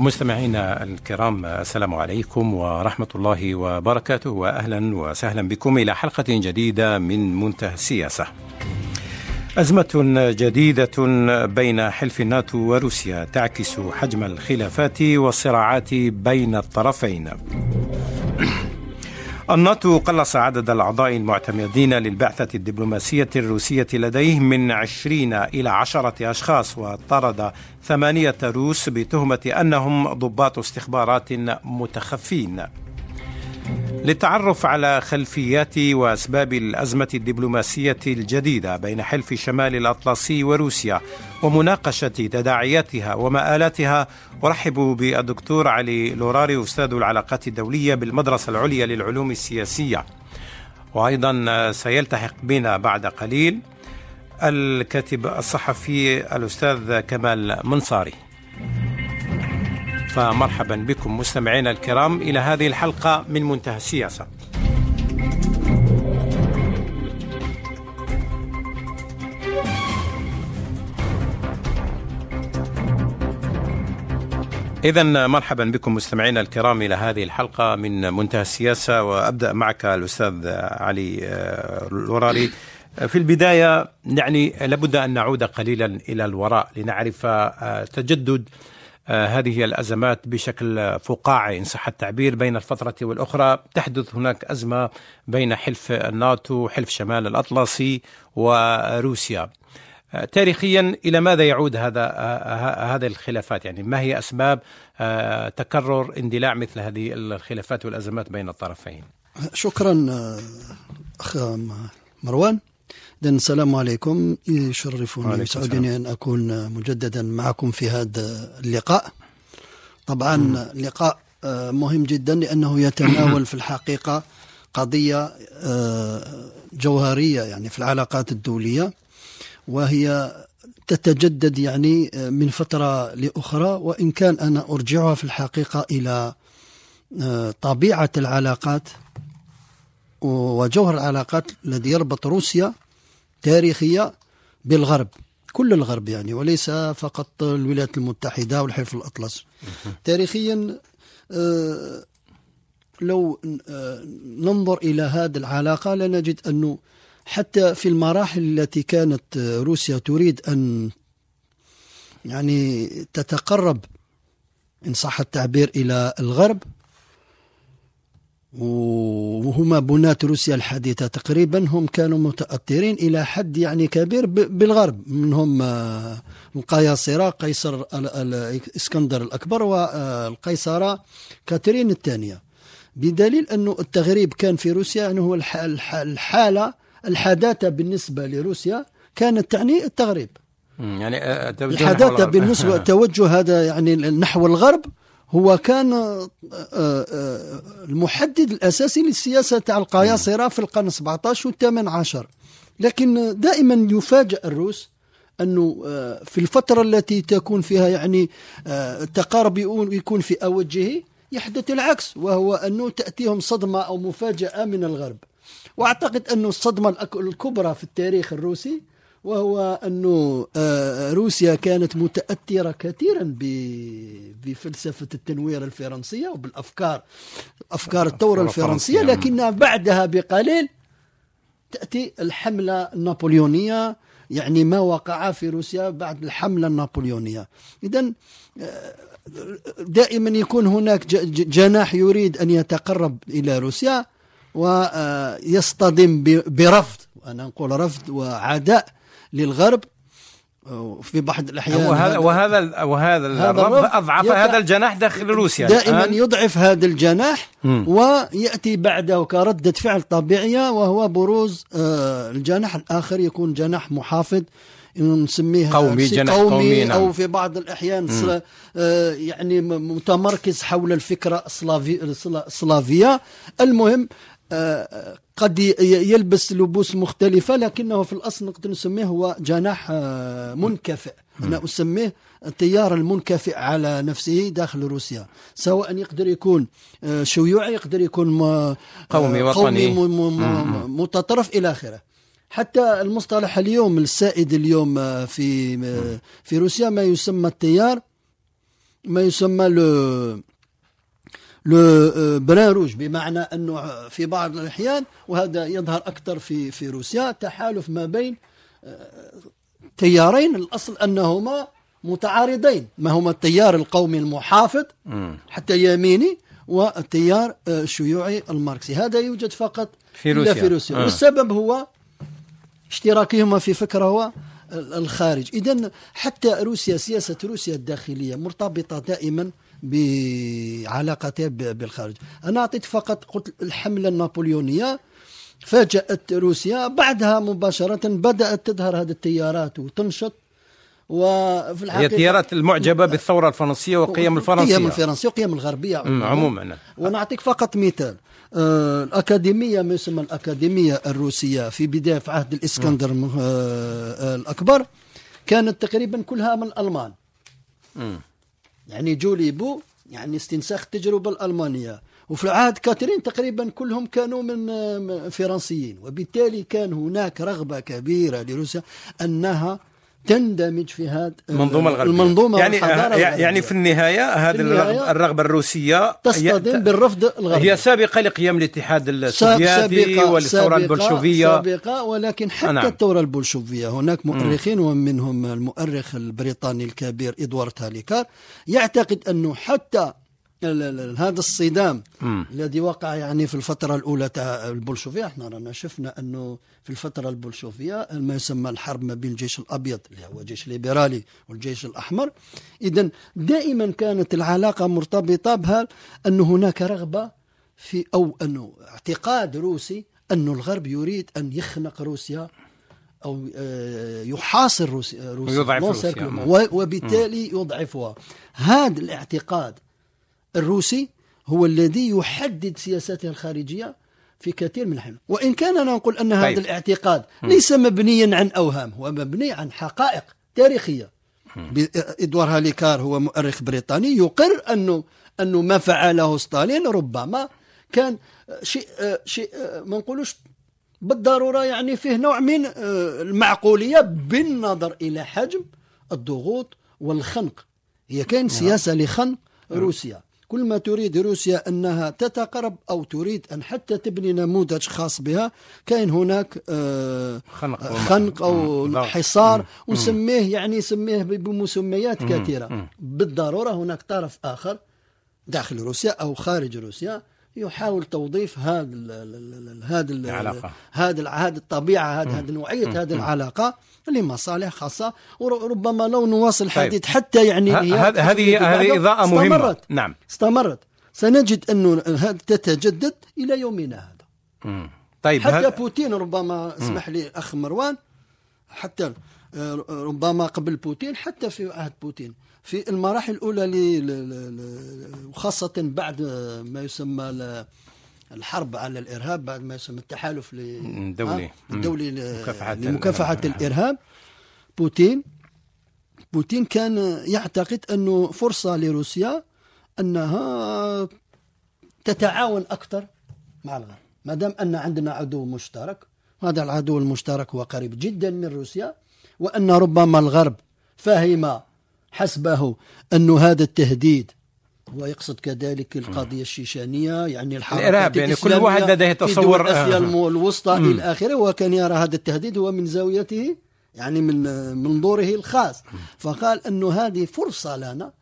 مستمعينا الكرام السلام عليكم ورحمة الله وبركاته وأهلا وسهلا بكم إلى حلقة جديدة من منتهى السياسة. أزمة جديدة بين حلف الناتو وروسيا تعكس حجم الخلافات والصراعات بين الطرفين. الناتو قلص عدد الأعضاء المعتمدين للبعثة الدبلوماسية الروسية لديه من عشرين إلى عشرة أشخاص وطرد ثمانية روس بتهمة أنهم ضباط استخبارات متخفين. للتعرف على خلفيات وأسباب الأزمة الدبلوماسية الجديدة بين حلف شمال الأطلسي وروسيا ومناقشة تداعياتها ومآلاتها. أرحب بالدكتور علي لوراري أستاذ العلاقات الدولية بالمدرسة العليا للعلوم السياسية. وأيضا سيلتحق بنا بعد قليل الكاتب الصحفي الأستاذ كمال منصاري. فمرحبا بكم مستمعينا الكرام إلى هذه الحلقة من منتهى السياسة. إذا مرحبا بكم مستمعينا الكرام إلى هذه الحلقة من منتهى السياسة وأبدأ معك الأستاذ علي لوراري في البداية يعني لابد أن نعود قليلا إلى الوراء لنعرف تجدد هذه الأزمات بشكل فقاعي إن صح التعبير بين الفترة والأخرى. تحدث هناك أزمة بين حلف الناتو حلف شمال الأطلسي وروسيا. تاريخيا إلى ماذا يعود هذا هذه الخلافات؟ يعني ما هي أسباب تكرر اندلاع مثل هذه الخلافات والأزمات بين الطرفين؟ شكرا أخ مروان. إذن السلام عليكم. يشرفني ويسعدني أن أكون مجددا معكم في هذا اللقاء. طبعا م. لقاء مهم جدا لأنه يتناول في الحقيقة قضية جوهرية يعني في العلاقات الدولية. وهي تتجدد يعني من فترة لأخرى. وإن كان أنا أرجعها في الحقيقة إلى طبيعة العلاقات وجوهر العلاقات الذي يربط روسيا تاريخية بالغرب كل الغرب يعني وليس فقط الولايات المتحدة والحلف الأطلس. تاريخيا لو ننظر إلى هذه العلاقة لنجد أنه حتى في المراحل التي كانت روسيا تريد أن يعني تتقرب إن صح التعبير إلى الغرب وهما بناة روسيا الحديثة تقريبا هم كانوا متأثرين إلى حد يعني كبير بالغرب منهم القياصرة قيصر الإسكندر الأكبر والقيصرة كاترين الثانية. بدليل أنه التغريب كان في روسيا يعني هو الحالة الحداثة بالنسبة لروسيا كانت تعني التغريب. يعني الحداثة بالنسبة توجه هذا يعني نحو الغرب هو كان المحدد الأساسي للسياسة تاع القياصرة في القرن 17 والثامن عشر. لكن دائما يفاجأ الروس أنه في الفترة التي تكون فيها يعني التقارب يكون في أوجه يحدث العكس وهو أنه تأتيهم صدمة أو مفاجأة من الغرب. وأعتقد أن الصدمة الكبرى في التاريخ الروسي وهو أن روسيا كانت متأثرة كثيرا بفلسفة التنوير الفرنسية وبالأفكار أفكار الثورة الفرنسية لكن بعدها بقليل تأتي الحملة النابليونية يعني ما وقع في روسيا بعد الحملة النابليونية. إذا دائما يكون هناك جناح يريد أن يتقرب إلى روسيا. ويصطدم برفض أنا نقول رفض وعداء للغرب في بعض الأحيان وهذا وهذا وهذا الرفض أضعف هذا الجناح داخل روسيا دائما الآن. يضعف هذا الجناح. ويأتي بعده كردة فعل طبيعية وهو بروز الجناح الآخر يكون جناح محافظ نسميه قومي جناح قومي, قومي نعم. أو في بعض الأحيان م. يعني متمركز حول الفكرة السلافيه المهم قد يلبس لبوس مختلفة لكنه في الأصل نقدر نسميه هو جناح منكفئ. أنا أسميه التيار المنكفئ على نفسه داخل روسيا. سواء يقدر يكون شيوعي يقدر يكون قومي وطني. متطرف إلى آخره. حتى المصطلح اليوم السائد اليوم في في روسيا ما يسمى التيار ما يسمى le le brun rouge بمعنى أنه في بعض الأحيان وهذا يظهر أكثر في في روسيا تحالف ما بين تيارين الأصل أنهما متعارضين. ما هما التيار القومي المحافظ حتى يميني والتيار الشيوعي الماركسي. هذا يوجد فقط في روسيا, في روسيا. آه. والسبب هو اشتراكهما في فكرة هو الخارج. إذا حتى روسيا سياسة روسيا الداخلية مرتبطة دائما بعلاقتها بالخارج. أنا أعطيت فقط قلت الحملة النابليونية فاجأت روسيا. بعدها مباشرة بدأت تظهر هذه التيارات وتنشط. وفي الحقيقة هي التيارات المعجبة بالثورة الفرنسية وقيم الفرنسية قيم الفرنسية. وقيم الغربية. عموما, عموما. ونعطيك فقط مثال. آه الأكاديمية ما يسمى الأكاديمية الروسية في بداية في عهد الإسكندر آه آه الأكبر كانت تقريبا كلها من الألمان م. يعني جولي بو يعني استنساخ التجربة الألمانية. وفي عهد كاترين تقريبا كلهم كانوا من فرنسيين. وبالتالي كان هناك رغبة كبيرة لروسيا أنها تندمج في هذا المنظومة الغربية. المنظومة يعني يعني في النهاية هذه الرغبة, الرغبة الروسية تصطدم بالرفض الغربي. هي سابقة لقيام الاتحاد السوفيتي والثورة البولشوفية. سابقة ولكن حتى نعم. الثورة البولشوفية. هناك مؤرخين ومنهم المؤرخ البريطاني الكبير إدوارد هاليكار. يعتقد أنه حتى هذا الصدام م. الذي وقع يعني في الفترة الأولى تاع البولشوفية. إحنا رانا شفنا أنه في الفترة البولشوفية ما يسمى الحرب ما بين الجيش الأبيض اللي هو جيش ليبرالي والجيش الأحمر. إذا دائما كانت العلاقة مرتبطة بها أن هناك رغبة في أو أنه اعتقاد روسي أن الغرب يريد أن يخنق روسيا أو آه، يحاصر روسيا, روسيا. ويضعف روسيا. وبالتالي يضعفها. هذا الاعتقاد الروسي هو الذي يحدد سياساته الخارجية في كثير من الأحيان. وإن كان أنا نقول أن هذا طيب. الاعتقاد ليس مبنيا عن أوهام هو مبني عن حقائق تاريخية. إدوار هاليكار هو مؤرخ بريطاني يقر أنه أنه ما فعله ستالين ربما كان شيء شيء ما نقولوش بالضرورة يعني فيه نوع من المعقولية بالنظر إلى حجم الضغوط والخنق. هي كان نعم. سياسة لخنق روسيا كل ما تريد روسيا أنها تتقرب أو تريد أن حتى تبني نموذج خاص بها كاين هناك آه، خنق, خنق أو حصار ونسميه يعني نسميه بمسميات كثيرة. بالضرورة هناك طرف آخر داخل روسيا أو خارج روسيا يحاول توظيف هذا هذا هذا هذه الطبيعة هذه هذه نوعية هذه العلاقة لمصالح خاصة. وربما لو نواصل. الحديث طيب. حتى يعني هذه هذه إضاءة مهمة. استمرت. نعم. استمرت. سنجد انه تتجدد إلى يومنا هذا. طيب حتى هل... بوتين ربما اسمح لي أخ مروان حتى آه، ربما قبل بوتين حتى في عهد بوتين. في المراحل الأولى وخاصة بعد ما يسمى الحرب على الإرهاب بعد ما يسمى التحالف الدولي الدولي لمكافحة الإرهاب. بوتين. بوتين كان يعتقد أنه فرصة لروسيا أنها تتعاون أكثر مع الغرب. ما دام أن عندنا عدو مشترك هذا العدو المشترك هو قريب جدا من روسيا وأن ربما الغرب فهم حسبه أن هذا التهديد. ويقصد كذلك القضية الشيشانية يعني الحركة الإرهاب يعني كل واحد لديه تصور. في آسيا آه. الوسطى إلى آخره وكان يرى هذا التهديد هو من زاويته يعني من منظوره الخاص. فقال أنه هذه فرصة لنا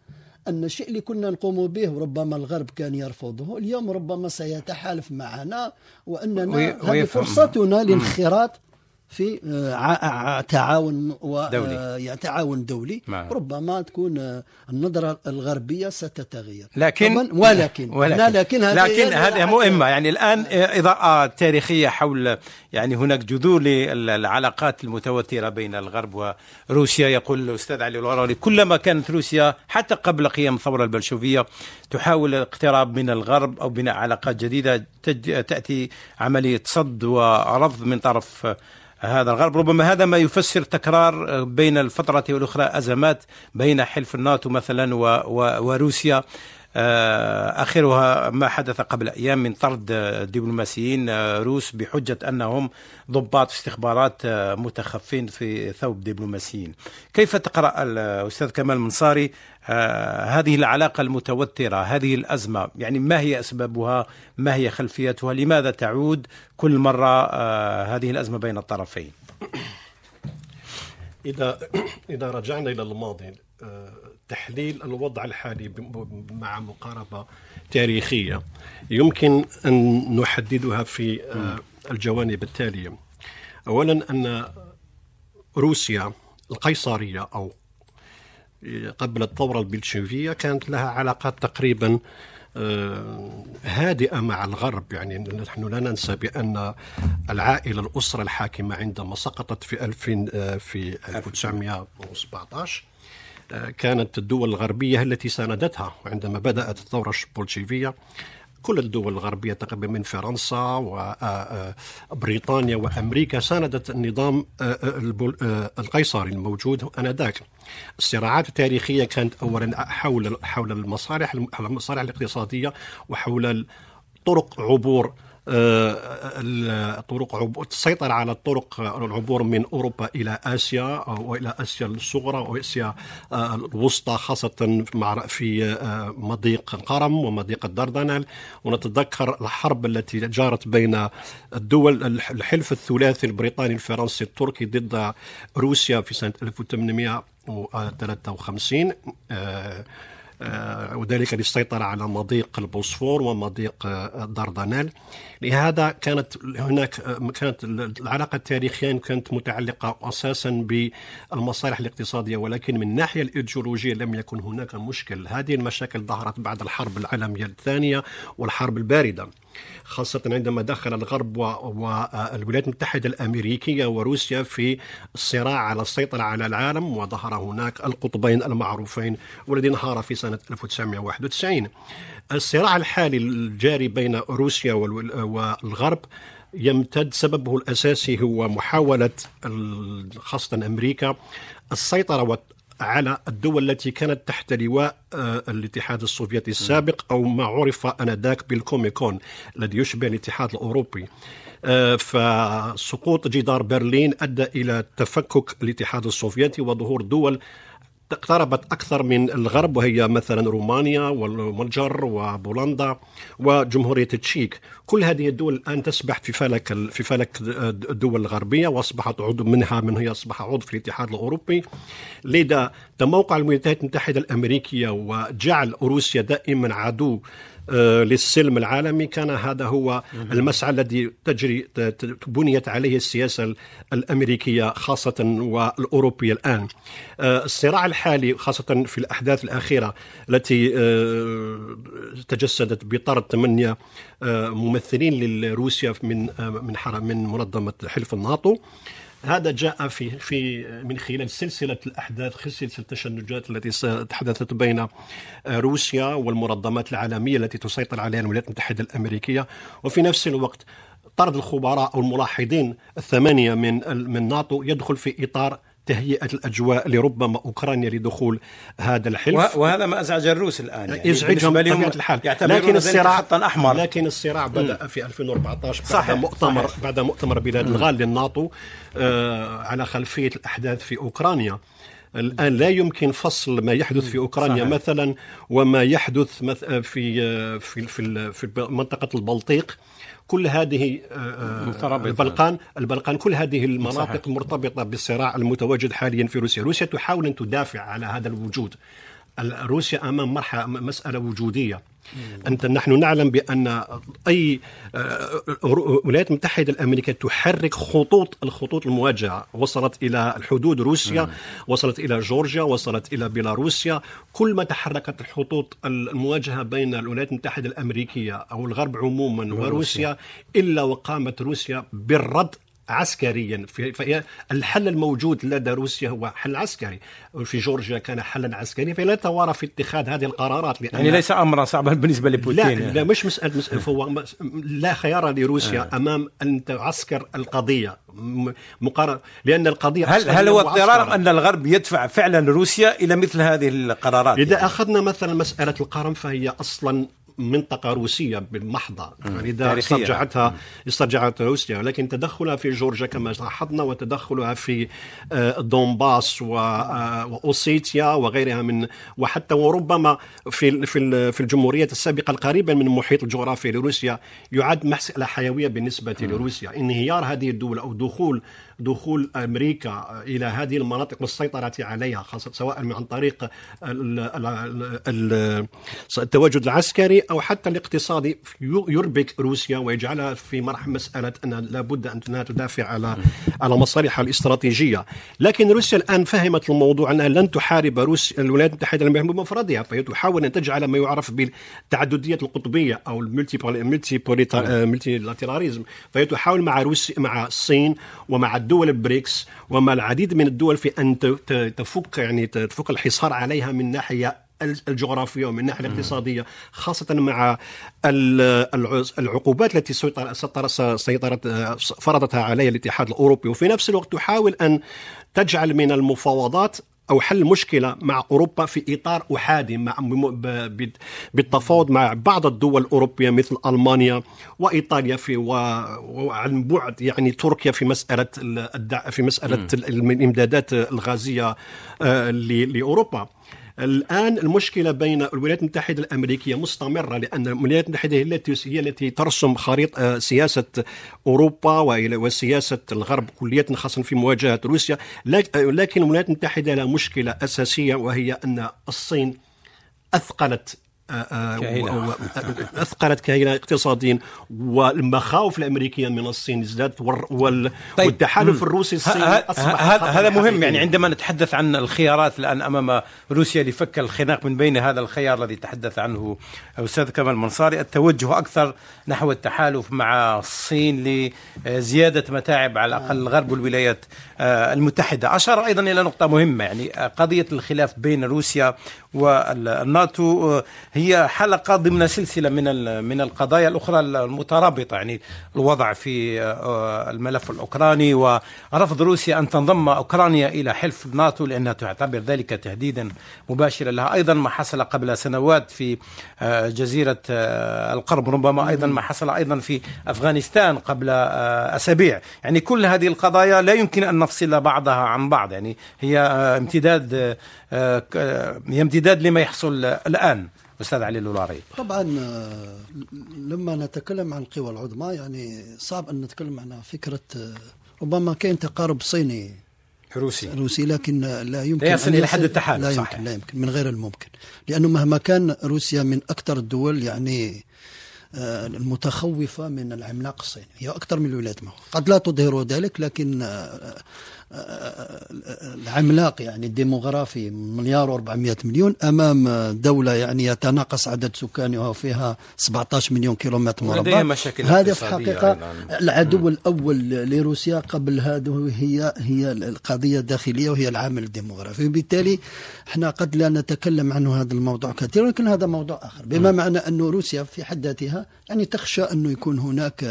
أن الشيء اللي كنا نقوم به. وربما الغرب كان يرفضه اليوم ربما سيتحالف معنا وأننا هذه فرصتنا للانخراط في آه، تعاون دولي. آه، يعني تعاون دولي. معه. ربما تكون آه، النظرة الغربية ستتغير. لكن ولكن. ولكن, لكن هذه لكن هذه مهمة. يعني الآن إضاءة تاريخية حول يعني هناك جذور للعلاقات المتوترة بين الغرب وروسيا. يقول الأستاذ علي الوراري كلما كانت روسيا حتى قبل قيام الثورة البلشوفية تحاول الاقتراب من الغرب أو بناء علاقات جديدة تأتي عملية صد ورفض من طرف هذا الغرب. ربما هذا ما يفسر تكرار بين الفترة والأخرى أزمات بين حلف الناتو مثلا وروسيا. آخرها ما حدث قبل أيام من طرد دبلوماسيين روس بحجة أنهم ضباط استخبارات متخفين في ثوب دبلوماسيين. كيف تقرأ الاستاذ كمال منصاري هذه العلاقة المتوترة، هذه الأزمة، يعني ما هي أسبابها؟ ما هي خلفيتها؟ لماذا تعود كل مرة هذه الأزمة بين الطرفين؟ إذا إذا رجعنا إلى الماضي آه، تحليل الوضع الحالي مع مقاربة تاريخية. يمكن أن نحددها في آه، الجوانب التالية. أولا أن روسيا القيصرية أو قبل الثورة البلشفية كانت لها علاقات تقريبا آه، هادئة مع الغرب. يعني نحن لا ننسى بأن العائلة الأسرة الحاكمة عندما سقطت في 2000 آه، في 1917 آه، كانت الدول الغربية التي ساندتها وعندما بدأت الثورة البولشيفية كل الدول الغربية تقريبا من فرنسا وبريطانيا وأمريكا ساندت النظام القيصري الموجود آنذاك. الصراعات التاريخية كانت أولا حول حول المصالح المصالح الاقتصادية وحول طرق عبور الطرق عبور السيطرة على الطرق العبور من أوروبا إلى آسيا وإلى آسيا الصغرى وآسيا الوسطى خاصة في مضيق القرم ومضيق الدردنل ونتذكر الحرب التي جارت بين الدول الحلف الثلاثي البريطاني الفرنسي التركي ضد روسيا في سنة 1853 آه، وذلك للسيطرة على مضيق البوسفور ومضيق آه، دردنال لهذا كانت هناك آه، كانت العلاقة التاريخية كانت متعلقة أساسا بالمصالح الاقتصادية ولكن من الناحية الإيديولوجية لم يكن هناك مشكل. هذه المشاكل ظهرت بعد الحرب العالمية الثانية والحرب الباردة. خاصة عندما دخل الغرب والولايات المتحدة الأمريكية وروسيا في الصراع على السيطرة على العالم وظهر هناك القطبين المعروفين والذي انهار في سنة 1991 الصراع الحالي الجاري بين روسيا والغرب يمتد سببه الأساسي هو محاولة خاصة أمريكا السيطرة على الدول التي كانت تحت لواء آه، الاتحاد السوفيتي السابق أو ما عرف آنذاك بالكوميكون الذي يشبه الاتحاد الأوروبي. آه، فسقوط جدار برلين أدى إلى تفكك الاتحاد السوفيتي وظهور دول اقتربت أكثر من الغرب وهي مثلا رومانيا والمجر وبولندا وجمهورية تشيك. كل هذه الدول الآن تسبح في فلك في فلك الدول الغربية وأصبحت عضو منها من هي أصبح عضو في الاتحاد الأوروبي. لذا تموقع الولايات المتحدة الأمريكية وجعل روسيا دائما عدو للسلم العالمي. كان هذا هو المسعى الذي تجري بنيت عليه السياسة الأمريكية خاصة والأوروبية الآن. آه، الصراع الحالي خاصة في الأحداث الأخيرة التي آه، تجسدت بطرد ثمانية ممثلين لروسيا من من من منظمة حلف الناتو. هذا جاء في في من خلال سلسلة الأحداث سلسلة التشنجات التي تحدثت بين روسيا والمنظمات العالمية التي تسيطر عليها الولايات المتحدة الأمريكية. وفي نفس الوقت طرد الخبراء أو الملاحظين الثمانية من من ناتو يدخل في إطار تهيئة الأجواء لربما أوكرانيا لدخول هذا الحلف. وهذا ما أزعج الروس الآن يعني. يزعجهم بطبيعة الحال. لكن الصراع خطا أحمر. لكن الصراع بدأ في 2014 بعد صحيح. مؤتمر صحيح. بعد مؤتمر بلاد الغال للناتو آه على خلفية الأحداث في أوكرانيا. الآن لا يمكن فصل ما يحدث في أوكرانيا صحيح. مثلا وما يحدث في في في, في منطقة البلطيق. كل هذه آه، آه، البلقان البلقان كل هذه المناطق صحيح. مرتبطة بالصراع المتواجد حاليا في روسيا. روسيا تحاول أن تدافع على هذا الوجود. روسيا أمام مسألة وجودية. أنت نحن نعلم بأن أي الولايات آه، المتحدة الأمريكية تحرك خطوط الخطوط المواجهة. وصلت إلى الحدود روسيا وصلت إلى جورجيا وصلت إلى بيلاروسيا. كل ما تحركت الخطوط المواجهة بين الولايات المتحدة الأمريكية أو الغرب عموما وروسيا إلا وقامت روسيا بالرد عسكريا. في الحل الموجود لدى روسيا هو حل عسكري. في جورجيا كان حلا عسكريا. فلا توارى في اتخاذ هذه القرارات لأن يعني ليس امرا صعبا بالنسبة لبوتين لا, لا مش مساله مسألة هو لا خيار لروسيا آه. أمام أن تعسكر القضية. مقارنه لأن القضية هل هل هو اضطرار أن الغرب يدفع فعلا روسيا إلى مثل هذه القرارات إذا يعني. أخذنا مثلا مسألة القرم فهي أصلا منطقة روسية بالمحضة. يعني استرجعتها استرجعتها روسيا. ولكن تدخلها في جورجيا كما لاحظنا وتدخلها في آه، دونباس آه، وأوسيتيا وغيرها من وحتى وربما في في في الجمهورية السابقة القريبة من المحيط الجغرافي لروسيا يعد مسألة حيوية بالنسبة لروسيا. انهيار هذه الدول أو دخول دخول أمريكا إلى هذه المناطق والسيطره عليها خاصة سواء عن طريق التواجد العسكري أو حتى الاقتصادي يربك روسيا ويجعلها في مرحلة مسألة أن لابد أنها تدافع على على مصالحها الاستراتيجية، لكن روسيا الآن فهمت الموضوع أنها لن تحارب روسيا الولايات المتحدة بمفردها فهي تحاول أن تجعل ما يعرف بالتعدديه القطبية أو الملتي ملتي لاتراليزم فهي تحاول مع روسيا مع الصين ومع الدول البريكس ومع العديد من الدول في أن تفك يعني تفك الحصار عليها من ناحية الجغرافية ومن الناحية الاقتصادية خاصة مع العقوبات التي سيطرت فرضتها عليها الاتحاد الأوروبي. وفي نفس الوقت تحاول أن تجعل من المفاوضات أو حل مشكلة مع أوروبا في إطار أحادي مع بالتفاوض مع بعض الدول الأوروبية مثل ألمانيا وإيطاليا في وعن بعد يعني تركيا في مسألة في مسألة الإمدادات الغازية آه، لأوروبا. الآن المشكلة بين الولايات المتحدة الأمريكية مستمرة لأن الولايات المتحدة هي التي هي التي ترسم خريطة آه، سياسة أوروبا وسياسة الغرب كليا خاصه في مواجهة روسيا. لكن الولايات المتحدة لها مشكلة أساسية وهي أن الصين أثقلت اثقلت كهيلة اقتصاديا والمخاوف الأمريكية من الصين ازدادت وال... طيب. والتحالف الروسي الصيني أصبح هذا مهم يعني عندما نتحدث عن الخيارات الآن أمام روسيا لفك الخناق من بين هذا الخيار الذي تحدث عنه أستاذ كمال منصاري التوجه أكثر نحو التحالف مع الصين لزيادة متاعب على الأقل الغرب والولايات آه، المتحدة. أشار أيضا إلى نقطة مهمة يعني قضية الخلاف بين روسيا والناتو آه، هي حلقة ضمن سلسلة من من القضايا الأخرى المترابطة يعني الوضع في آه، الملف الأوكراني ورفض روسيا أن تنضم أوكرانيا إلى حلف الناتو لأنها تعتبر ذلك تهديدا مباشرا لها. أيضا ما حصل قبل سنوات في آه، جزيرة القرب ربما أيضا ما حصل أيضا في أفغانستان قبل أسابيع. يعني كل هذه القضايا لا يمكن أن نفصل بعضها عن بعض. يعني هي امتداد هي امتداد لما يحصل الآن. أستاذ علي اللولاري. طبعا آه، لما نتكلم عن القوى العظمى يعني صعب أن نتكلم عن فكرة آه، ربما كاين تقارب صيني روسي. روسي لكن لا يمكن لا يصل إلى حد التحالف لا يمكن لا يمكن من غير الممكن. لأنه مهما كان روسيا من أكثر الدول يعني آه، المتخوفة من العملاق الصيني. هي أكثر من الولايات المتحدة. قد لا تظهر ذلك لكن العملاق يعني الديموغرافي مليار و400 مليون أمام دولة يعني يتناقص عدد سكانها وفيها 17 مليون كيلومتر مربع. هذا في الحقيقة العدو الأول لروسيا قبل هذا هي هي القضية الداخلية وهي العامل الديموغرافي. وبالتالي إحنا قد لا نتكلم عنه هذا الموضوع كثيرا ولكن هذا موضوع آخر. بما معنى أن روسيا في حد ذاتها يعني تخشى أنه يكون هناك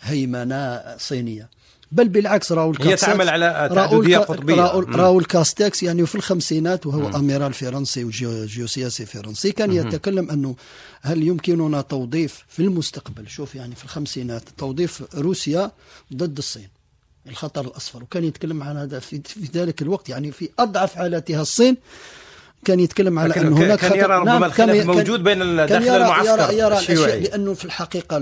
هيمنة صينية. بل بالعكس راول هي تعمل على تعددية قطبية. راول, راول كاستكس يعني في الخمسينات وهو مم. أميرال فرنسي وجيوسياسي فرنسي كان مم. يتكلم أنه هل يمكننا توظيف في المستقبل؟ شوف يعني في الخمسينات توظيف روسيا ضد الصين الخطر الأصفر وكان يتكلم عن هذا في, في ذلك الوقت يعني في أضعف حالاتها الصين كان يتكلم على أن هناك كان يرى ربما نعم الخلاف موجود بين داخل المعسكر. يرى, يرى الشيوعي لأنه في الحقيقة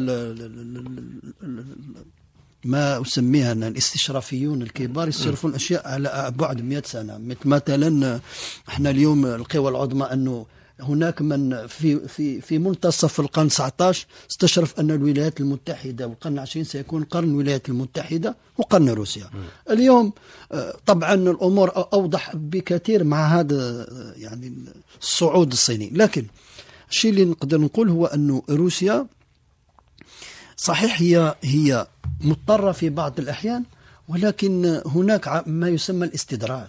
ما أسميها أن الاستشرافيون الكبار يصرفون أشياء على بعد 100 سنة. مثلا إحنا اليوم القوى العظمى أنه هناك من في في في منتصف القرن 19 استشرف أن الولايات المتحدة والقرن العشرين سيكون قرن الولايات المتحدة وقرن روسيا. اليوم آه، طبعا الأمور أوضح بكثير مع هذا يعني الصعود الصيني، لكن الشيء اللي نقدر نقول هو أنه روسيا صحيح هي هي مضطرة في بعض الأحيان ولكن هناك ما يسمى الاستدراج.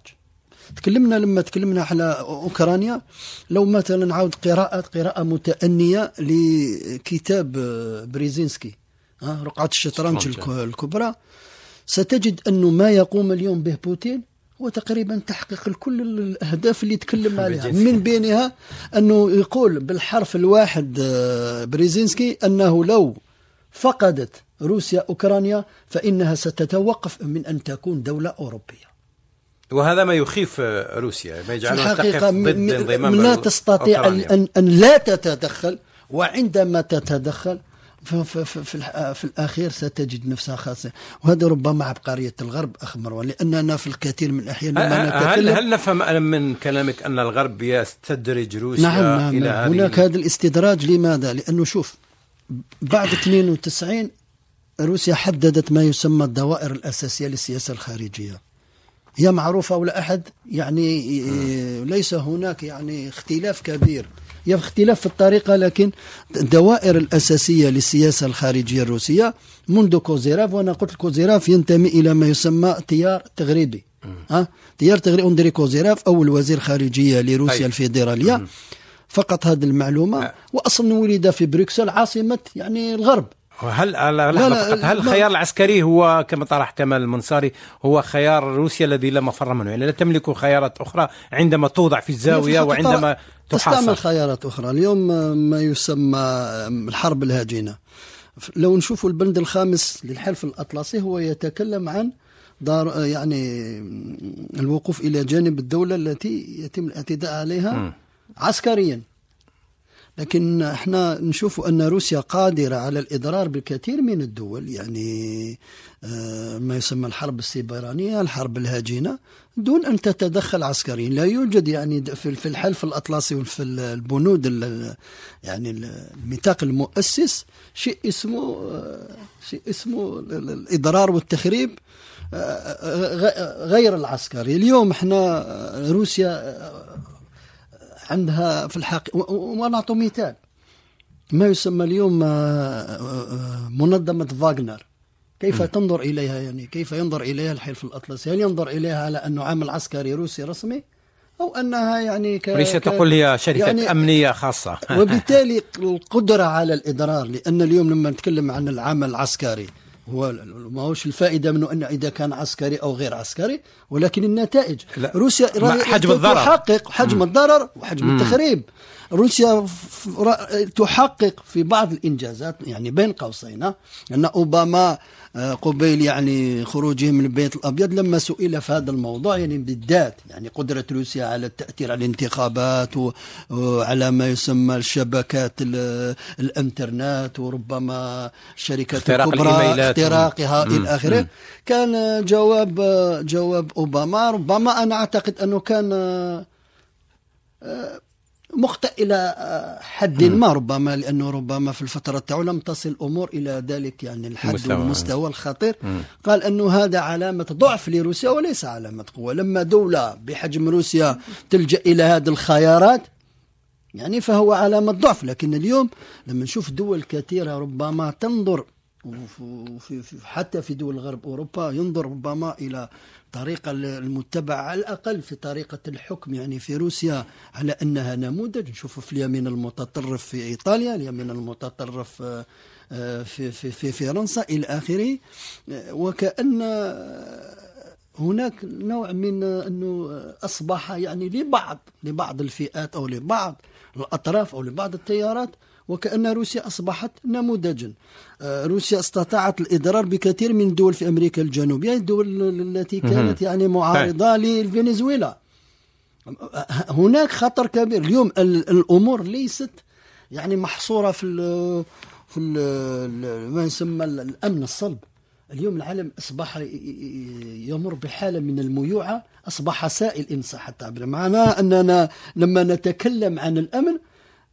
تكلمنا لما تكلمنا على أوكرانيا لو مثلا نعاود قراءة قراءة متأنية لكتاب بريزينسكي رقعة الشطرنج الكبرى ستجد أنه ما يقوم اليوم به بوتين هو تقريبا تحقيق كل الأهداف اللي تكلم عليها. من بينها أنه يقول بالحرف الواحد آه، بريزينسكي أنه لو فقدت روسيا أوكرانيا فإنها ستتوقف من أن تكون دولة أوروبية. وهذا ما يخيف روسيا ما يجعلها تقف ضد انضمام لا تستطيع أن, أن لا تتدخل وعندما تتدخل في, في, في, في الأخير ستجد نفسها خاصة وهذا ربما عبقرية الغرب أخ مروان لأننا في الكثير من لما نتكلم هل, هل نفهم من كلامك أن الغرب يستدرج روسيا نعم نعم إلى نعم. هناك هذا الاستدراج لماذا؟ لأنه شوف بعد 92 روسيا حددت ما يسمى الدوائر الأساسية للسياسة الخارجية. هي معروفة ولا أحد؟ يعني ليس هناك يعني اختلاف كبير. هي اختلاف في الطريقة لكن الدوائر الأساسية للسياسة الخارجية الروسية منذ كوزيريف وأنا قلت كوزيريف ينتمي إلى ما يسمى تيار تغريبي ها؟ تيار تغريبي أندري كوزيريف أول وزير خارجية لروسيا الفيدرالية. فقط هذه المعلومة وأصلا ولد في بروكسل عاصمة يعني الغرب. هل لا لا هل الخيار العسكري هو كما طرح كمال المنصاري هو خيار روسيا الذي لا مفر منه؟ يعني لا تملك خيارات أخرى عندما توضع في الزاوية وعندما تحاصر. تستعمل خيارات أخرى. اليوم ما يسمى الحرب الهجينة لو نشوف البند الخامس للحلف الأطلسي هو يتكلم عن دار يعني الوقوف إلى جانب الدولة التي يتم الاعتداء عليها. عسكريا. لكن إحنا نشوف أن روسيا قادرة على الإضرار بالكثير من الدول يعني آه، ما يسمى الحرب السيبرانية الحرب الهاجنه دون أن تتدخل عسكريا. لا يوجد يعني في الحلف الأطلسي وفي البنود يعني الميثاق المؤسس شيء اسمه آه، شيء اسمه الإضرار والتخريب آه، غير العسكري. اليوم إحنا روسيا عندها في الحقيقة ونعطي مثال. ما يسمى اليوم آه، آه، منظمة فاغنر. كيف م. تنظر إليها يعني؟ كيف ينظر إليها الحلف الأطلسي؟ هل ينظر إليها على أنه عمل عسكري روسي رسمي؟ أو أنها يعني ك... ليس تقول هي شركة يعني أمنية خاصة. وبالتالي القدرة على الإضرار لأن اليوم لما نتكلم عن العمل العسكري هو ما هوش الفائدة منه انه إذا كان عسكري أو غير عسكري ولكن النتائج لا. روسيا حجم الضرر تحقق حجم. الضرر وحجم. التخريب روسيا تحقق في بعض الإنجازات يعني بين قوسين أن أوباما قبيل يعني خروجه من البيت الأبيض لما سئل في هذا الموضوع يعني بالذات يعني قدرة روسيا على التأثير على الانتخابات وعلى ما يسمى الشبكات الإنترنت وربما الشركات الكبرى اختراقها إلى آخره. كان جواب جواب أوباما ربما أنا أعتقد أنه كان مخطئ إلى آه، حد ما ربما لأنه ربما في الفترة تاعو لم تصل الأمور إلى ذلك يعني الحد المستوى. والمستوى الخطير مم. قال أنه هذا علامة ضعف لروسيا وليس علامة قوة لما دولة بحجم روسيا تلجأ إلى هذه الخيارات يعني فهو علامة ضعف لكن اليوم لما نشوف دول كثيرة ربما تنظر وفي حتى في دول غرب أوروبا ينظر ربما إلى الطريقة المتبعة على الأقل في طريقة الحكم يعني في روسيا على أنها نموذج. نشوف في اليمين المتطرف في إيطاليا اليمين المتطرف آه، آه، في, في, في فرنسا إلى آخره. آه، وكأن هناك نوع من أنه أصبح يعني لبعض لبعض الفئات أو لبعض الأطراف أو لبعض التيارات وكأن روسيا أصبحت نموذجا. آه، روسيا استطاعت الإضرار بكثير من الدول في أمريكا الجنوبية الدول التي كانت يعني معارضة لفنزويلا. هناك خطر كبير. اليوم الأمور ليست يعني محصورة في ال في ال ما يسمى الأمن الصلب. اليوم العالم أصبح يمر بحالة من الميوعة. أصبح سائل إن صح التعبير معناه أننا لما نتكلم عن الأمن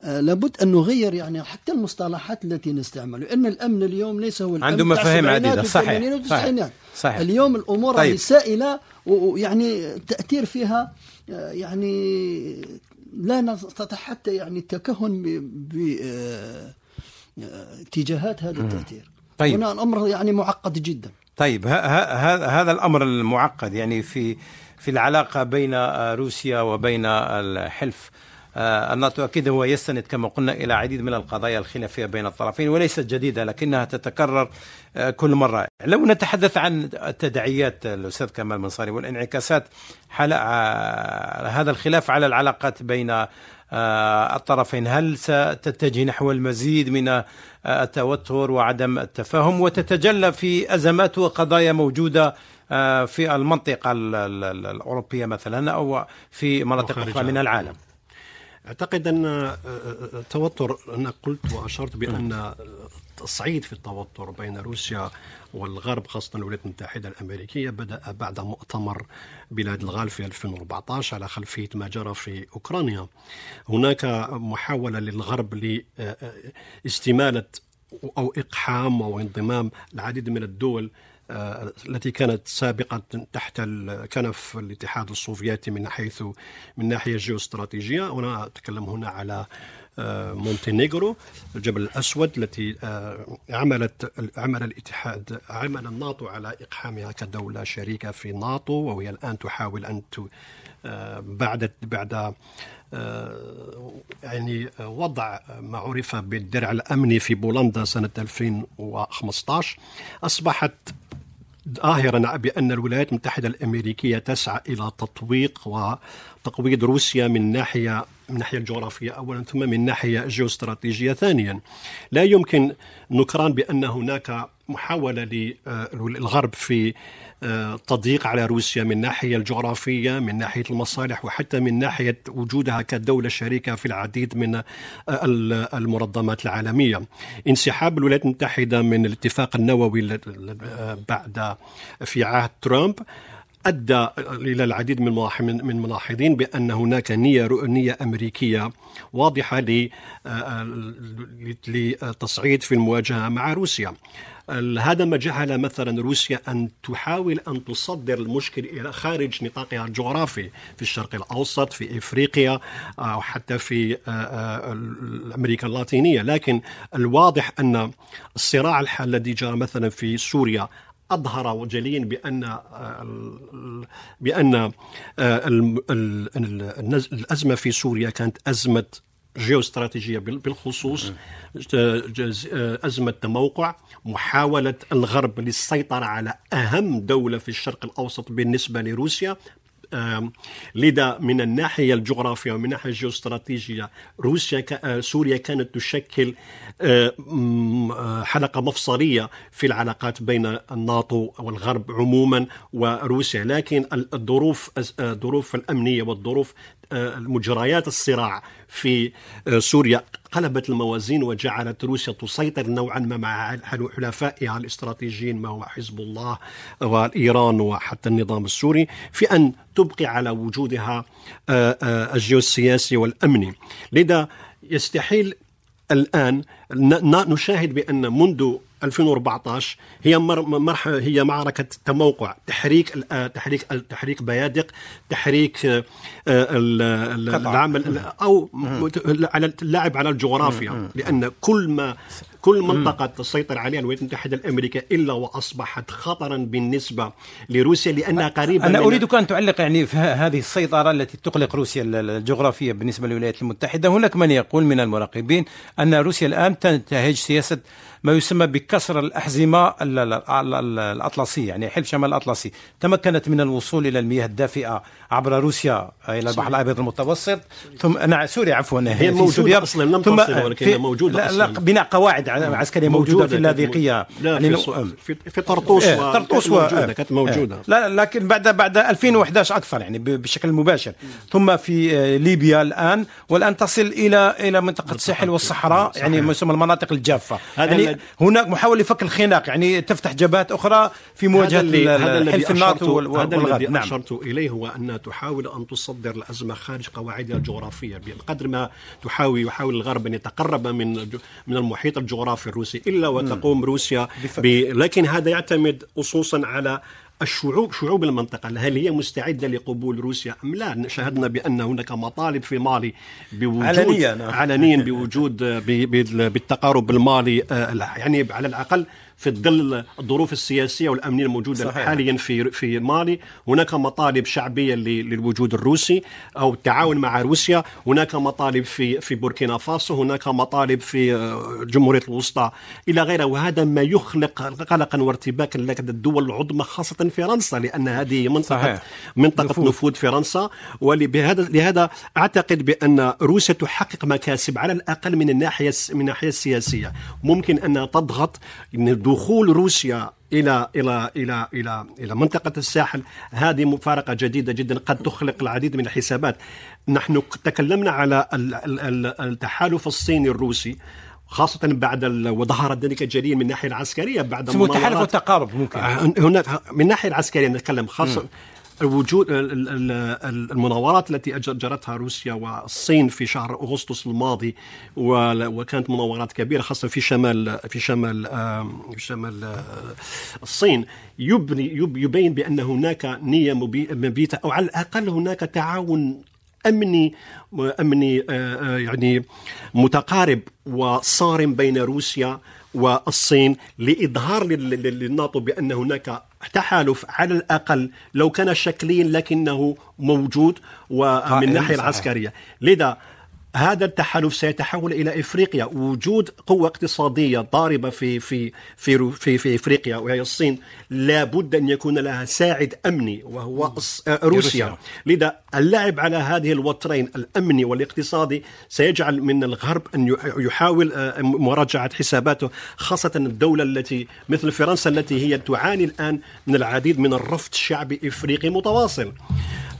لابد أن نغير يعني حتى المصطلحات التي نستعمل لأن الأمن اليوم ليس هو الأمن. عنده مفاهيم عديدة. صحيح. صحيح. صحيح. اليوم الأمور طيب. سائلة ويعني التأثير فيها آه، يعني لا نستطيع حتى يعني التكهن باتجاهات هذا التأثير. طيب. هنا الأمر يعني معقد جدا. طيب. هذا هذا الأمر المعقد يعني في في العلاقة بين روسيا وبين الحلف. آه، الناتو أكيد هو يستند كما قلنا إلى عديد من القضايا الخلافية بين الطرفين وليست جديدة لكنها تتكرر آه، كل مرة. لو نتحدث عن التداعيات الأستاذ كمال منصاري والانعكاسات آه، هذا الخلاف على العلاقات بين الطرفين هل ستتجه نحو المزيد من التوتر وعدم التفاهم وتتجلى في أزمات وقضايا موجودة في المنطقة الأوروبية مثلا أو في مناطق أخرى من العالم؟ أعتقد أن التوتر أنا قلت وأشرت بأن التصعيد في التوتر بين روسيا والغرب خاصة الولايات المتحدة الأمريكية بدأ بعد مؤتمر بلاد الغال في 2014 على خلفية ما جرى في أوكرانيا. هناك محاولة للغرب لاستمالة أو إقحام أو انضمام العديد من الدول آه، التي كانت سابقة تحت كنف الاتحاد السوفيتي من حيث من ناحية جيوستراتيجية. وأنا أتكلم هنا على آه، مونتينيغرو الجبل الأسود التي آه، عملت عمل الاتحاد عمل الناتو على إقحامها كدولة شريكة في ناتو وهي الآن تحاول أن بعد بعد يعني وضع ما عرف بالدرع الأمني في بولندا سنة 2015 أصبحت ظاهرا بأن الولايات المتحدة الأمريكية تسعى إلى تطويق وتقويض روسيا من ناحية من الناحية الجغرافية أولا ثم من ناحية جيوستراتيجية ثانيا. لا يمكن نكران بأن هناك محاولة للغرب في آه، تضييق على روسيا من الناحية الجغرافية من ناحية المصالح وحتى من ناحية وجودها كدولة شريكة في العديد من آه، المنظمات العالمية انسحاب الولايات المتحدة من الاتفاق النووي آه، بعد في عهد ترامب أدى إلى العديد من من الملاحظين بأن هناك نية نية أمريكية واضحة لتصعيد في المواجهة مع روسيا. هذا ما جعل مثلا روسيا أن تحاول أن تصدر المشكل إلى خارج نطاقها الجغرافي في الشرق الأوسط في إفريقيا أو حتى في أمريكا اللاتينية. لكن الواضح أن الصراع الذي جرى مثلا في سوريا أظهر جليا بأن بأن الأزمة في سوريا كانت أزمة جيوستراتيجيه بالخصوص أزمة تموقع محاولة الغرب للسيطرة على أهم دولة في الشرق الأوسط بالنسبة لروسيا. لذا من الناحية الجغرافية ومن الناحية الجيوستراتيجية روسيا آه، سوريا كانت تشكل آه، آه، حلقة مفصلية في العلاقات بين الناتو والغرب عموما وروسيا. لكن الظروف الظروف الأمنية والظروف مجريات الصراع في سوريا. قلبت الموازين وجعلت روسيا تسيطر نوعا ما مع حلفائها الاستراتيجيين ما هو حزب الله وايران وحتى النظام السوري في أن تبقي على وجودها آه، آه، الجيوسياسي والأمني. لذا يستحيل الآن نشاهد بأن منذ 2014 هي مرحلة هي معركة تموقع تحريك تحريك تحريك بيادق تحريك آه، العمل أو على اللعب على الجغرافيا. لأن كل ما كل منطقة تسيطر عليها الولايات المتحدة الأمريكية إلا وأصبحت خطرا بالنسبة لروسيا لأنها قريبة أنا أريدك أن تعلق يعني في هذه السيطرة التي تقلق روسيا الجغرافية بالنسبة للولايات المتحدة. هناك من يقول من المراقبين أن روسيا الآن تنتهج سياسة ما يسمى بكسر الأحزمة الأطلسية يعني حلف شمال الأطلسي. تمكنت من الوصول إلى المياه الدافئة عبر روسيا إلى البحر الأبيض المتوسط. ثم نعم سوريا عفوا هي موجودة أصلا لم ثم ولكن موجودة لا, لا بناء قواعد عسكرية موجودة, موجودة في اللاذقية لا يعني في, في طرطوس إيه طرطوس موجودة كانت موجودة إيه. لا لكن بعد بعد 2011 أكثر يعني بشكل مباشر. ثم في آه، ليبيا الآن والآن تصل إلى إلى منطقة الساحل والصحراء يعني ما يسمى المناطق الجافة. يعني هناك محاولة لفك الخناق يعني تفتح جبهات أخرى في مواجهة حلف الناتو والغرب هذا الذي نعم. أشرت إليه هو أن تحاول أن تصدر الأزمة خارج قواعدها الجغرافية بقدر ما تحاول يحاول الغرب أن يتقرب من من المحيط الجغرافي الروسي إلا وتقوم روسيا. لكن هذا يعتمد خصوصا على الشعوب شعوب المنطقة هل هي مستعدة لقبول روسيا أم لا شاهدنا بأن هناك مطالب في مالي بوجود علنيا نعم. علنيا بوجود بالتقارب المالي آه، يعني على الأقل في ظل الظروف السياسية والأمنية الموجودة صحيح. حاليا في في مالي هناك مطالب شعبية للوجود الروسي أو التعاون مع روسيا هناك مطالب في في بوركينا فاسو هناك مطالب في آه، جمهورية الوسطى إلى غيره وهذا ما يخلق قلقا وارتباكا لدى الدول العظمى خاصة فرنسا لأن هذه منطقه صحيح. منطقة نفوذ. نفوذ, فرنسا ولهذا لهذا أعتقد بأن روسيا تحقق مكاسب على الأقل من الناحية من الناحية السياسية ممكن انها تضغط ان دخول روسيا إلى إلى إلى إلى إلى منطقة الساحل هذه مفارقة جديدة جدا قد تخلق العديد من الحسابات. نحن تكلمنا على ال- ال- ال- التحالف الصيني الروسي خاصة بعد ال- وظهر ذلك جليا من الناحية العسكرية بعد اسمه تحالف والتقارب ممكن. هناك من الناحية العسكرية نتكلم خاصة الوجود ال- المناورات التي جرتها روسيا والصين في شهر أغسطس الماضي وكانت مناورات كبيرة خاصة في شمال في شمال في شمال آه، الصين. يبني يب- يبين بأن هناك نية مبي- مبيتة أو على الأقل هناك تعاون أمني امني آه، آه، يعني متقارب وصارم بين روسيا والصين لإظهار لل- لل- للناتو بأن هناك تحالف على الأقل لو كان شكليا لكنه موجود ومن صحيح. العسكرية لذا هذا التحالف سيتحول إلى إفريقيا. وجود قوة اقتصادية ضاربة في في في في, في إفريقيا وهي الصين لابد أن يكون لها ساعد أمني وهو آه، روسيا. روسيا لذا اللعب على هذه الوترين الأمني والاقتصادي سيجعل من الغرب أن يح- يحاول آه، مراجعة حساباته خاصة الدولة التي مثل فرنسا التي هي تعاني الآن من العديد من الرفض شعبي إفريقي متواصل.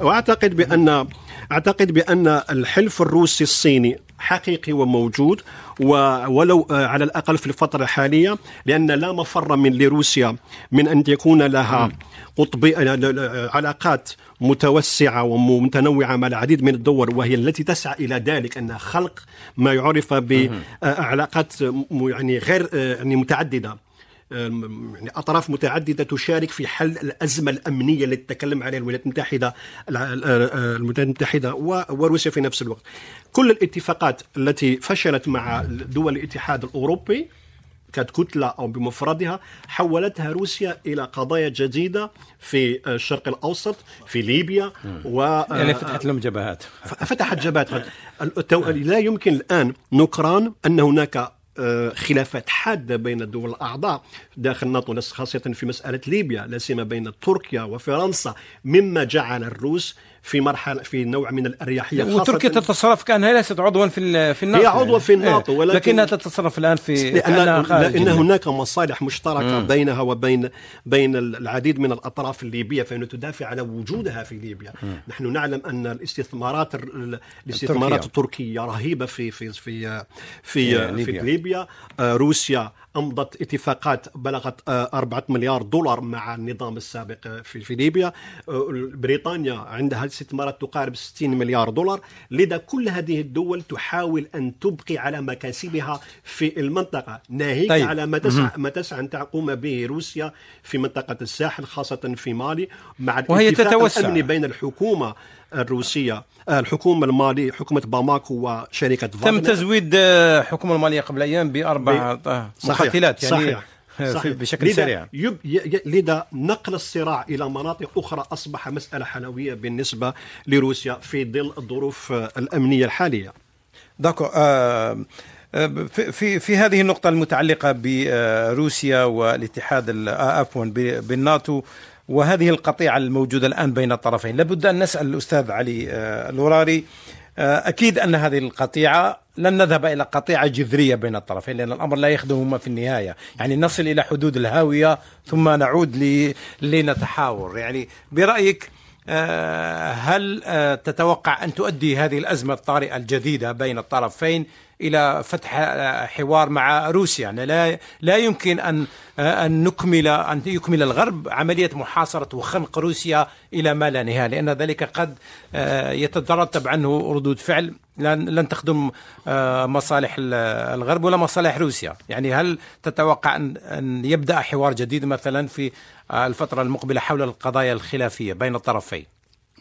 وأعتقد بأن أعتقد بأن الحلف الروسي الصيني حقيقي وموجود ولو آه، على الأقل في الفترة الحالية لأن لا مفر من لروسيا من أن يكون لها قطبي آه، ل- علاقات متوسعة ومتنوعة مع العديد من الدول وهي التي تسعى إلى ذلك أن خلق ما يعرف بعلاقات يعني غير آه، يعني متعددة. أطراف متعددة تشارك في حل الأزمة الأمنية التي تتكلم عليها الولايات المتحدة ال- الولايات المتحدة وروسيا في نفس الوقت. كل الاتفاقات التي فشلت مع دول الاتحاد الأوروبي ككتله أو بمفردها حولتها روسيا إلى قضايا جديدة في الشرق الأوسط في ليبيا و يعني فتحت لهم جبهات. فتحت جبهات. لا يمكن الآن نكران أن هناك آه، خلافات حادة بين الدول الأعضاء داخل الناتو خاصة في مسألة ليبيا لا سيما بين تركيا وفرنسا مما جعل الروس في مرحلة في نوع من الأريحية وتركيا تتصرف كأنها ليست عضوا في في الناتو هي عضوة في الناتو، إيه. ولكن- لكنها تتصرف الآن في خارج لأن. هناك مصالح مشتركة مم. بينها وبين بين العديد من الأطراف الليبية فإنها تدافع على وجودها في ليبيا مم. نحن نعلم أن الاستثمارات ال- الاستثمارات التركية. التركية رهيبة في في في في, إيه، في ليبيا. ليبيا آه، روسيا أمضت اتفاقات بلغت آه، أربعة مليار دولار مع النظام السابق آه، في ليبيا آه، بريطانيا عندها استثمارات تقارب 60 مليار دولار لذا كل هذه الدول تحاول أن تبقي على مكاسبها في المنطقة ناهيك طيب. على ما تسعى ما تسعى أن تقوم به روسيا في منطقة الساحل خاصة في مالي مع وهي الاتفاق تتوسع. الأمني بين الحكومة الروسية آه، الحكومة المالية حكومة باماكو وشركة تم. تزويد آه، الحكومة المالية قبل أيام بأربع آه،. مقاتلات يعني صحيح. آه، صحيح. بشكل لذا سريع يب... لذا نقل الصراع إلى مناطق أخرى أصبح مسألة حلوية بالنسبة لروسيا في ظل الظروف آه، الأمنية الحالية. داكو آه، آه، في في هذه النقطة المتعلقة بروسيا والاتحاد ال- آه، عفوا ب- بالناتو وهذه القطيعة الموجودة الآن بين الطرفين. لابد أن نسأل الأستاذ علي آه، الوراري آه، أكيد أن هذه القطيعة لن نذهب إلى قطيعة جذرية بين الطرفين لأن الأمر لا يخدمهما في النهاية. يعني نصل إلى حدود الهاوية ثم نعود لنتحاور. يعني برأيك آه، هل تتوقع أن تؤدي هذه الأزمة الطارئة الجديدة بين الطرفين إلى فتح آه، حوار مع روسيا. يعني لا لا يمكن أن آه، أن نكمل أن يكمل الغرب عملية محاصرة وخنق روسيا إلى ما لا نهاية لأن ذلك قد آه، يترتب عنه ردود فعل. لن لن تخدم مصالح ال- الغرب ولا مصالح روسيا. يعني هل تتوقع أن يبدأ حوار جديد مثلا في الفترة المقبلة حول القضايا الخلافية بين الطرفين؟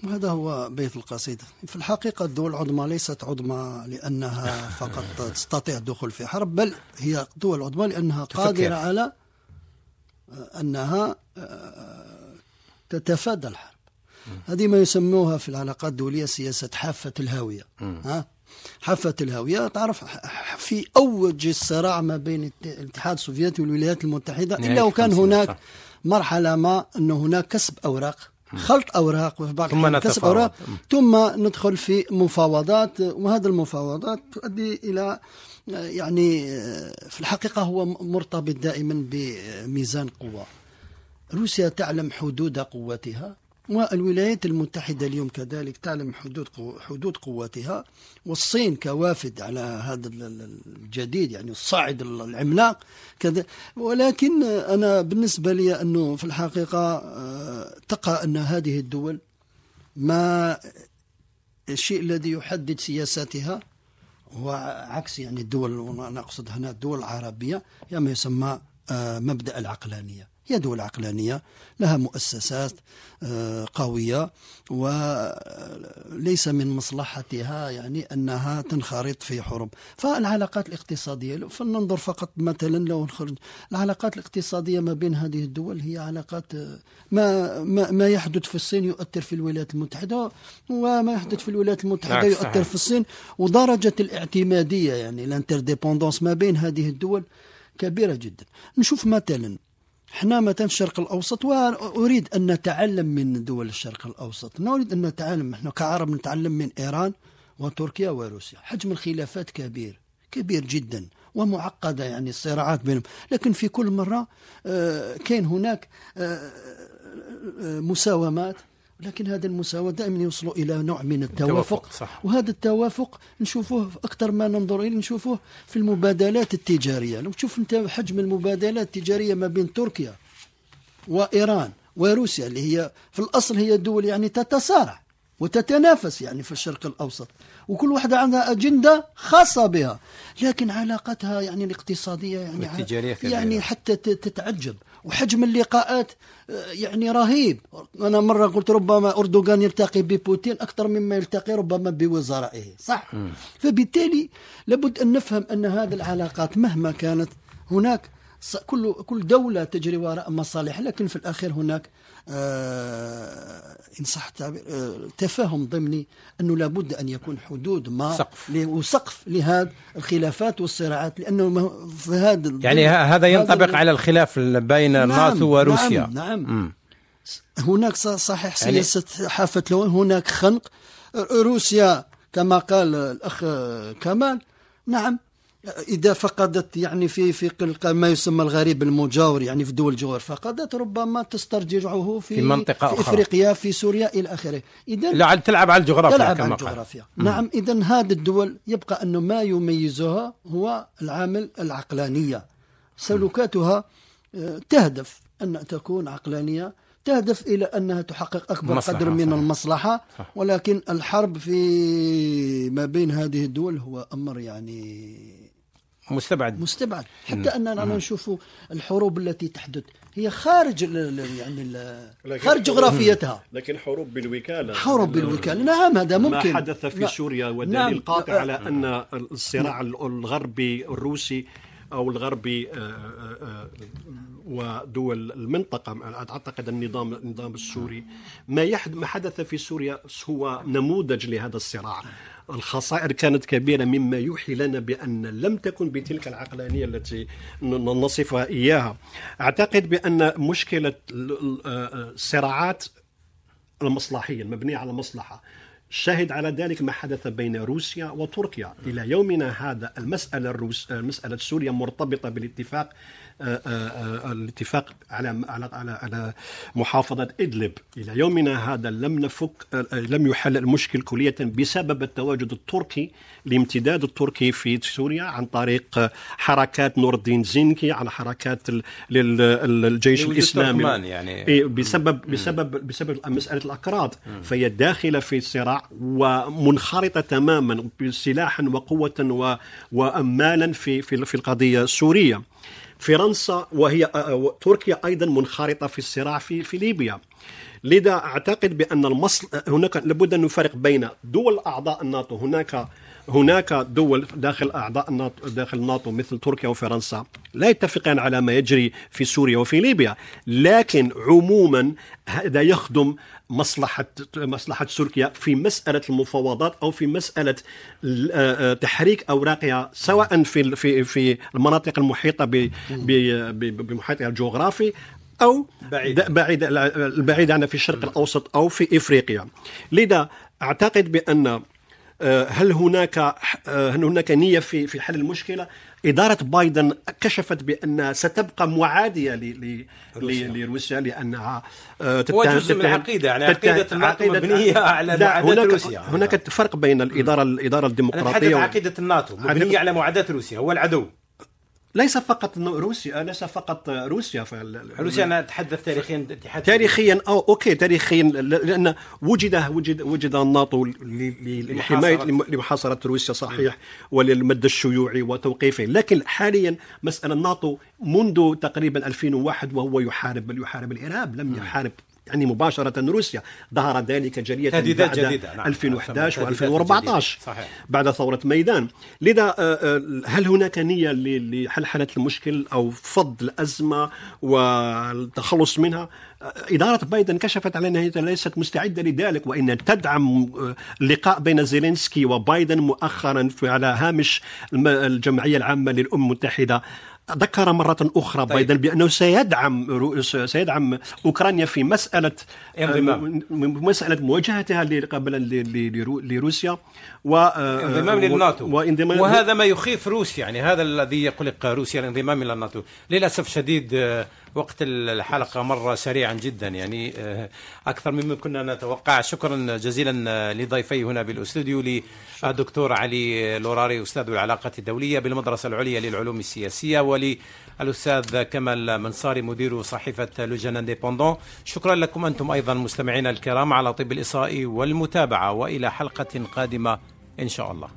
هذا هو بيت القصيدة في الحقيقة الدول العظمى ليست عظمى لأنها فقط تستطيع الدخول في حرب بل هي دول عظمى لأنها. قادرة على أنها تتفادى الحرب. هذه ما يسموها في العلاقات الدولية سياسة حافة الهاوية. ها؟ حافة الهاوية تعرف في أوج الصراع ما بين الاتحاد السوفيتي والولايات المتحدة إلا وكان هناك مرحلة ما أنه هناك كسب أوراق. خلط أوراق وفي بعض ثم كسب أوراق. ثم ندخل في مفاوضات وهذه المفاوضات تؤدي إلى يعني في الحقيقة هو مرتبط دائما بميزان قوة. روسيا تعلم حدود قوتها. والولايات المتحدة اليوم كذلك تعلم حدود حدود قوتها والصين كوافد على هذا الجديد يعني الصاعد العملاق كذا ولكن أنا بالنسبة لي أنه في الحقيقة آه، تقع أن هذه الدول ما الشيء الذي يحدد سياساتها هو عكس يعني الدول وأنا أقصد هنا الدول العربية هي ما يسمى مبدأ العقلانية. هي دول عقلانية لها مؤسسات آه، قوية وليس من مصلحتها يعني أنها تنخرط في حروب. فالعلاقات الاقتصادية فلننظر فقط مثلا لو نخرج العلاقات الاقتصادية ما بين هذه الدول هي علاقات آه، ما, ما, ما يحدث في الصين يؤثر في الولايات المتحدة وما يحدث في الولايات المتحدة يؤثر في الصين. ودرجة الاعتمادية يعني الانترديبوندونس ما بين هذه الدول كبيرة جدا. نشوف مثلا إحنا مثلا الشرق الأوسط وأريد أن نتعلم من دول الشرق الأوسط. نريد أن نتعلم إحنا كعرب نتعلم من إيران وتركيا وروسيا. حجم الخلافات كبير كبير جدا ومعقدة يعني الصراعات بينهم. لكن في كل مرة آه، كان هناك آه، آه، مساومات. لكن هذا المساواة دائما يوصل إلى نوع من التوافق صح. وهذا التوافق نشوفه أكثر ما ننظر إليه نشوفه في المبادلات التجارية. لو تشوف أنت حجم المبادلات التجارية ما بين تركيا وإيران وروسيا اللي هي في الأصل هي دول يعني تتصارع وتتنافس يعني في الشرق الأوسط وكل واحدة عندها أجندة خاصة بها لكن علاقتها يعني الاقتصادية يعني, يعني حتى تتعجب. وحجم اللقاءات آه، يعني رهيب. أنا مرة قلت ربما أردوغان يلتقي ببوتين أكثر مما يلتقي ربما بوزرائه. صح. م. فبالتالي لابد أن نفهم أن هذه العلاقات مهما كانت هناك كل كل دولة تجري وراء مصالح لكن في الأخير هناك إن صح التعبير آه تفاهم ضمني أنه لابد أن يكون حدود ما سقف. وسقف لهذه الخلافات والصراعات لأنه في هذا يعني هذا ينطبق على الخلاف بين نعم الناتو وروسيا. نعم, نعم م. هناك صحيح يعني سياسة حافة لون هناك خنق. روسيا كما قال الأخ كمال نعم إذا فقدت يعني في في ما يسمى الغريب المجاور يعني في دول الجوار فقدت ربما تسترجعه في, في منطقة في أخرى. إفريقيا في سوريا إلى آخره إذا لا تلعب على الجغرافيا تلعب على الجغرافيا قال. نعم إذا هذه الدول يبقى أنه ما يميزها هو العامل العقلانية سلوكاتها آه، تهدف أن تكون عقلانية تهدف إلى أنها تحقق أكبر قدر من صحيح. المصلحة صح. ولكن الحرب في ما بين هذه الدول هو أمر يعني مستبعد. مستبعد. حتى أننا نشوف الحروب التي تحدث هي خارج يعني خارج جغرافيتها. لكن حروب بالوكالة. حروب بالوكالة. نعم هذا ممكن. ما حدث في سوريا ودليل نعم. قاطع على أن الصراع الغربي الروسي أو الغربي آه، آه، آه، ودول المنطقة أعتقد النظام النظام السوري. ما ما حدث في سوريا هو نموذج لهذا الصراع. الخسائر كانت كبيرة مما يوحي لنا بأن لم تكن بتلك العقلانية التي نصفها إياها. أعتقد بأن مشكلة الصراعات المصلحية المبنية على مصلحة شاهد على ذلك ما حدث بين روسيا وتركيا. إلى يومنا هذا المسألة الروس المسألة سوريا مرتبطة بالاتفاق الاتفاق على على على على محافظة إدلب. إلى يومنا هذا لم نفك لم يحل المشكل كلية بسبب التواجد التركي الامتداد التركي في سوريا عن طريق حركات نور الدين زينكي على حركات الجيش الإسلامي. يعني. إيه، بسبب بسبب بسبب مسألة الأكراد. فهي داخلة في الصراع ومنخرطة تماما سلاحا وقوة وامالا في في القضية السورية. فرنسا وهي آه، آه، تركيا أيضا منخرطة في الصراع في في ليبيا. لذا أعتقد بأن المصل هناك لابد أن نفرق بين دول أعضاء الناتو. هناك هناك دول داخل أعضاء الناتو داخل الناتو مثل تركيا وفرنسا لا يتفقان على ما يجري في سوريا وفي ليبيا. لكن عموما هذا يخدم مصلحة مصلحة تركيا في مسألة المفاوضات أو في مسألة آه، آه، تحريك أوراقها سواء في في في المناطق المحيطة بمحيطها الجغرافي أو بعيد. بعيد البعيد عنها في الشرق الأوسط أو في إفريقيا. لذا أعتقد بأن آه، هل هناك هل هناك نية في في حل المشكلة؟ إدارة بايدن كشفت بأن ستبقى معادية لروسيا لأنها آه، هو جزء من العقيدة يعني عقيدة الناتو مبنية على معاداة روسيا. هناك فرق بين الإدارة الإدارة الديمقراطية أنا عقيدة الناتو مبنية على معاداة روسيا هو العدو. ليس فقط روسيا ليس فقط روسيا. روسيا أنا اتحدث تاريخيا تاريخيا أو أوكي تاريخيا لأن وجد وجد وجد الناتو لحمايه لمحاصره روسيا صحيح وللمد الشيوعي وتوقيفه. لكن حاليا مسألة الناتو منذ تقريبا 2001 وهو يحارب بل يحارب الارهاب لم يحارب يعني مباشرة روسيا ظهر ذلك جلية بعد جديدة. نعم. 2011 و2014 صحيح. بعد ثورة ميدان لذا آه، آه، هل هناك نية لحلحلة المشكل أو فض الأزمة والتخلص منها آه، إدارة بايدن كشفت على أنها ليست مستعدة لذلك وإن تدعم اللقاء بين زيلينسكي وبايدن مؤخرا على هامش الجمعية العامة للأمم المتحدة ذكر مرة أخرى طيب. بايدن بأنه سيدعم سيدعم أوكرانيا في مسألة انضمام. مسألة مواجهتها قبلا لروسيا و انضمام للناتو. وانضمام وهذا ما يخيف روسيا يعني هذا الذي يقلق روسيا الانضمام إلى الناتو. للأسف شديد وقت الحلقة مر سريعا جدا يعني آه، أكثر مما كنا نتوقع. شكرا جزيلا لضيفي هنا بالأستوديو للدكتور علي لوراري أستاذ العلاقات الدولية بالمدرسة العليا للعلوم السياسية وللأستاذ كمال منصاري مدير صحيفة لوجان إنديبوندون. شكرا لكم أنتم أيضا مستمعينا الكرام على طب الإصغاء والمتابعة وإلى حلقة قادمة إن شاء الله.